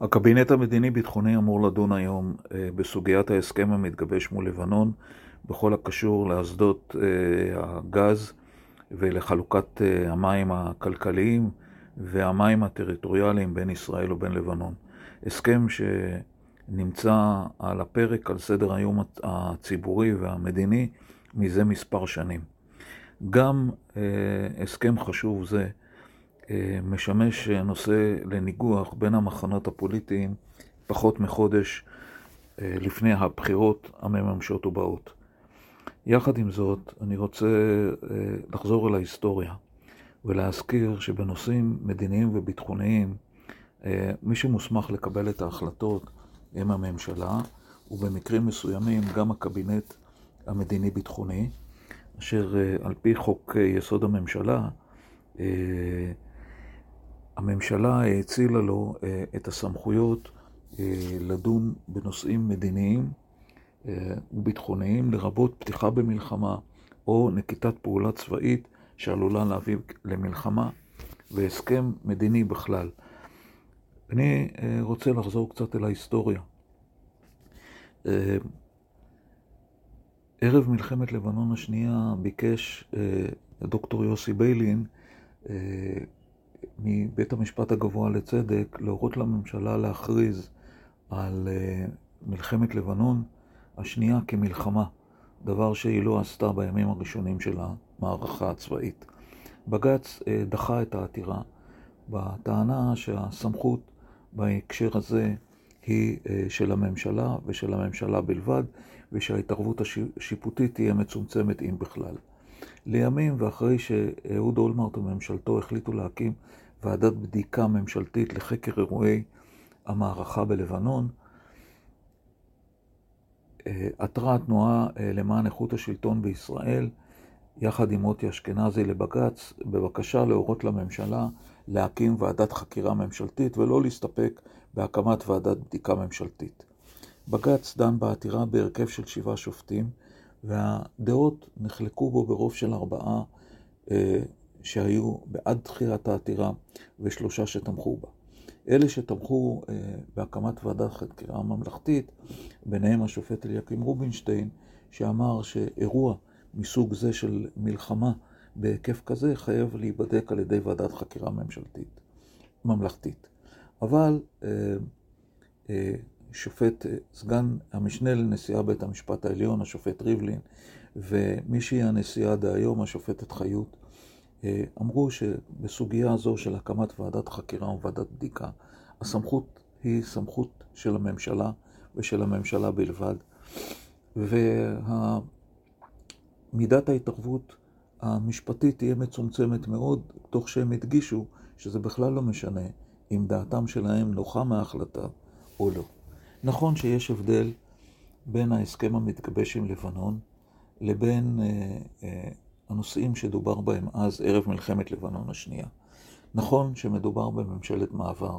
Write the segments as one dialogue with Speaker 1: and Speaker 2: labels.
Speaker 1: הקבינט המדיני-ביטחוני אמור לדון היום אה, בסוגיית ההסכם המתגבש מול לבנון בכל הקשור לאסדות אה, הגז ולחלוקת אה, המים הכלכליים והמים הטריטוריאליים בין ישראל ובין לבנון. הסכם שנמצא על הפרק על סדר היום הציבורי והמדיני מזה מספר שנים. גם הסכם חשוב זה משמש נושא לניגוח בין המחנות הפוליטיים פחות מחודש אה, לפני הבחירות המממשות ובאות. יחד עם זאת, אני רוצה אה, לחזור אל ההיסטוריה ולהזכיר שבנושאים מדיניים וביטחוניים, מי שמוסמך לקבל את ההחלטות הם הממשלה, ובמקרים מסוימים גם הקבינט המדיני-ביטחוני, אשר על פי חוק יסוד הממשלה, הממשלה האצילה לו אה, את הסמכויות אה, לדון בנושאים מדיניים אה, וביטחוניים, לרבות פתיחה במלחמה או נקיטת פעולה צבאית שעלולה להביא למלחמה והסכם מדיני בכלל. אני רוצה לחזור קצת אל ההיסטוריה. ערב מלחמת לבנון השנייה ביקש דוקטור יוסי ביילין מבית המשפט הגבוה לצדק להורות לממשלה להכריז על אה, מלחמת לבנון השנייה כמלחמה, דבר שהיא לא עשתה בימים הראשונים של המערכה הצבאית. בג"ץ אה, דחה את העתירה בטענה שהסמכות בהקשר הזה היא אה, של הממשלה ושל הממשלה בלבד, ושההתערבות השיפוטית תהיה מצומצמת אם בכלל. לימים ואחרי שאהוד אולמרט וממשלתו החליטו להקים ועדת בדיקה ממשלתית לחקר אירועי המערכה בלבנון, אה, עתרה התנועה אה, למען איכות השלטון בישראל, יחד עם מוטי אשכנזי לבג"ץ, בבקשה להורות לממשלה להקים ועדת חקירה ממשלתית ולא להסתפק בהקמת ועדת בדיקה ממשלתית. בג"ץ דן בעתירה בהרכב של שבעה שופטים, והדעות נחלקו בו ברוב של ארבעה אה, שהיו בעד דחיית העתירה ושלושה שתמכו בה. אלה שתמכו אה, בהקמת ועדת חקירה ממלכתית, ביניהם השופט אליקים רובינשטיין, שאמר שאירוע מסוג זה של מלחמה בהיקף כזה חייב להיבדק על ידי ועדת חקירה ממשלתית, ממלכתית. אבל אה, אה, שופט, אה, סגן המשנה לנשיאה בית המשפט העליון, השופט ריבלין, ומי שהיא הנשיאה דהיום, השופטת חיות, אה, אמרו שבסוגיה הזו של הקמת ועדת חקירה וועדת בדיקה, הסמכות היא סמכות של הממשלה ושל הממשלה בלבד, ומידת ההתערבות המשפטית תהיה מצומצמת מאוד, תוך שהם הדגישו שזה בכלל לא משנה אם דעתם שלהם נוחה מההחלטה או לא. נכון שיש הבדל בין ההסכם המתגבש עם לבנון לבין אה, אה, הנושאים שדובר בהם אז, ערב מלחמת לבנון השנייה. נכון שמדובר בממשלת מעבר,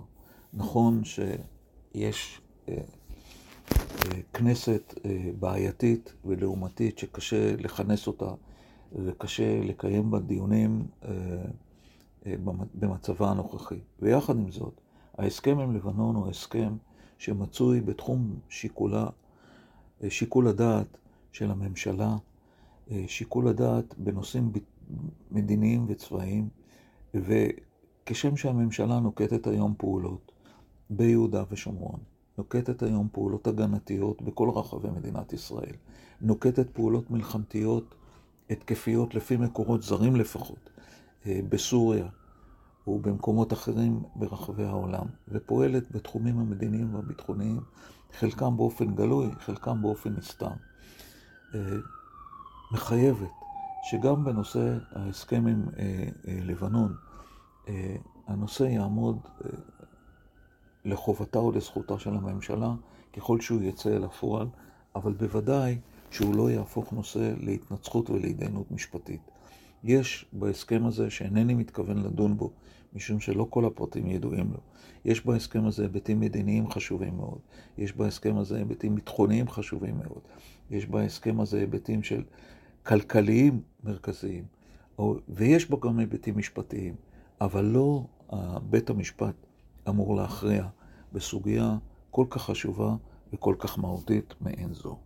Speaker 1: נכון שיש אה, אה, כנסת אה, בעייתית ולעומתית שקשה לכנס אותה וקשה לקיים בה דיונים אה, אה, במצבה הנוכחי. ויחד עם זאת, ההסכם עם לבנון הוא הסכם שמצוי בתחום שיקולה, אה, שיקול הדעת של הממשלה אה, שיקול הדעת בנושאים מדיניים וצבאיים, וכשם שהממשלה נוקטת היום פעולות ביהודה ושומרון, נוקטת היום פעולות הגנתיות בכל רחבי מדינת ישראל, נוקטת פעולות מלחמתיות התקפיות לפי מקורות זרים לפחות, אה, בסוריה ובמקומות אחרים ברחבי העולם, ופועלת בתחומים המדיניים והביטחוניים, חלקם באופן גלוי, חלקם באופן נסתר. אה, מחייבת שגם בנושא ההסכם עם אה, אה, לבנון, הנושא יעמוד לחובתה או לזכותה של הממשלה ככל שהוא יצא אל הפועל, אבל בוודאי שהוא לא יהפוך נושא להתנצחות ולהתדיינות משפטית. יש בהסכם הזה, שאינני מתכוון לדון בו, משום שלא כל הפרטים ידועים לו, יש בהסכם הזה היבטים מדיניים חשובים מאוד, יש בהסכם הזה היבטים ביטחוניים חשובים מאוד, יש בהסכם הזה היבטים של כלכליים מרכזיים, ויש בו גם היבטים משפטיים, אבל לא בית המשפט אמור להכריע בסוגיה כל כך חשובה וכל כך מהותית מעין זו.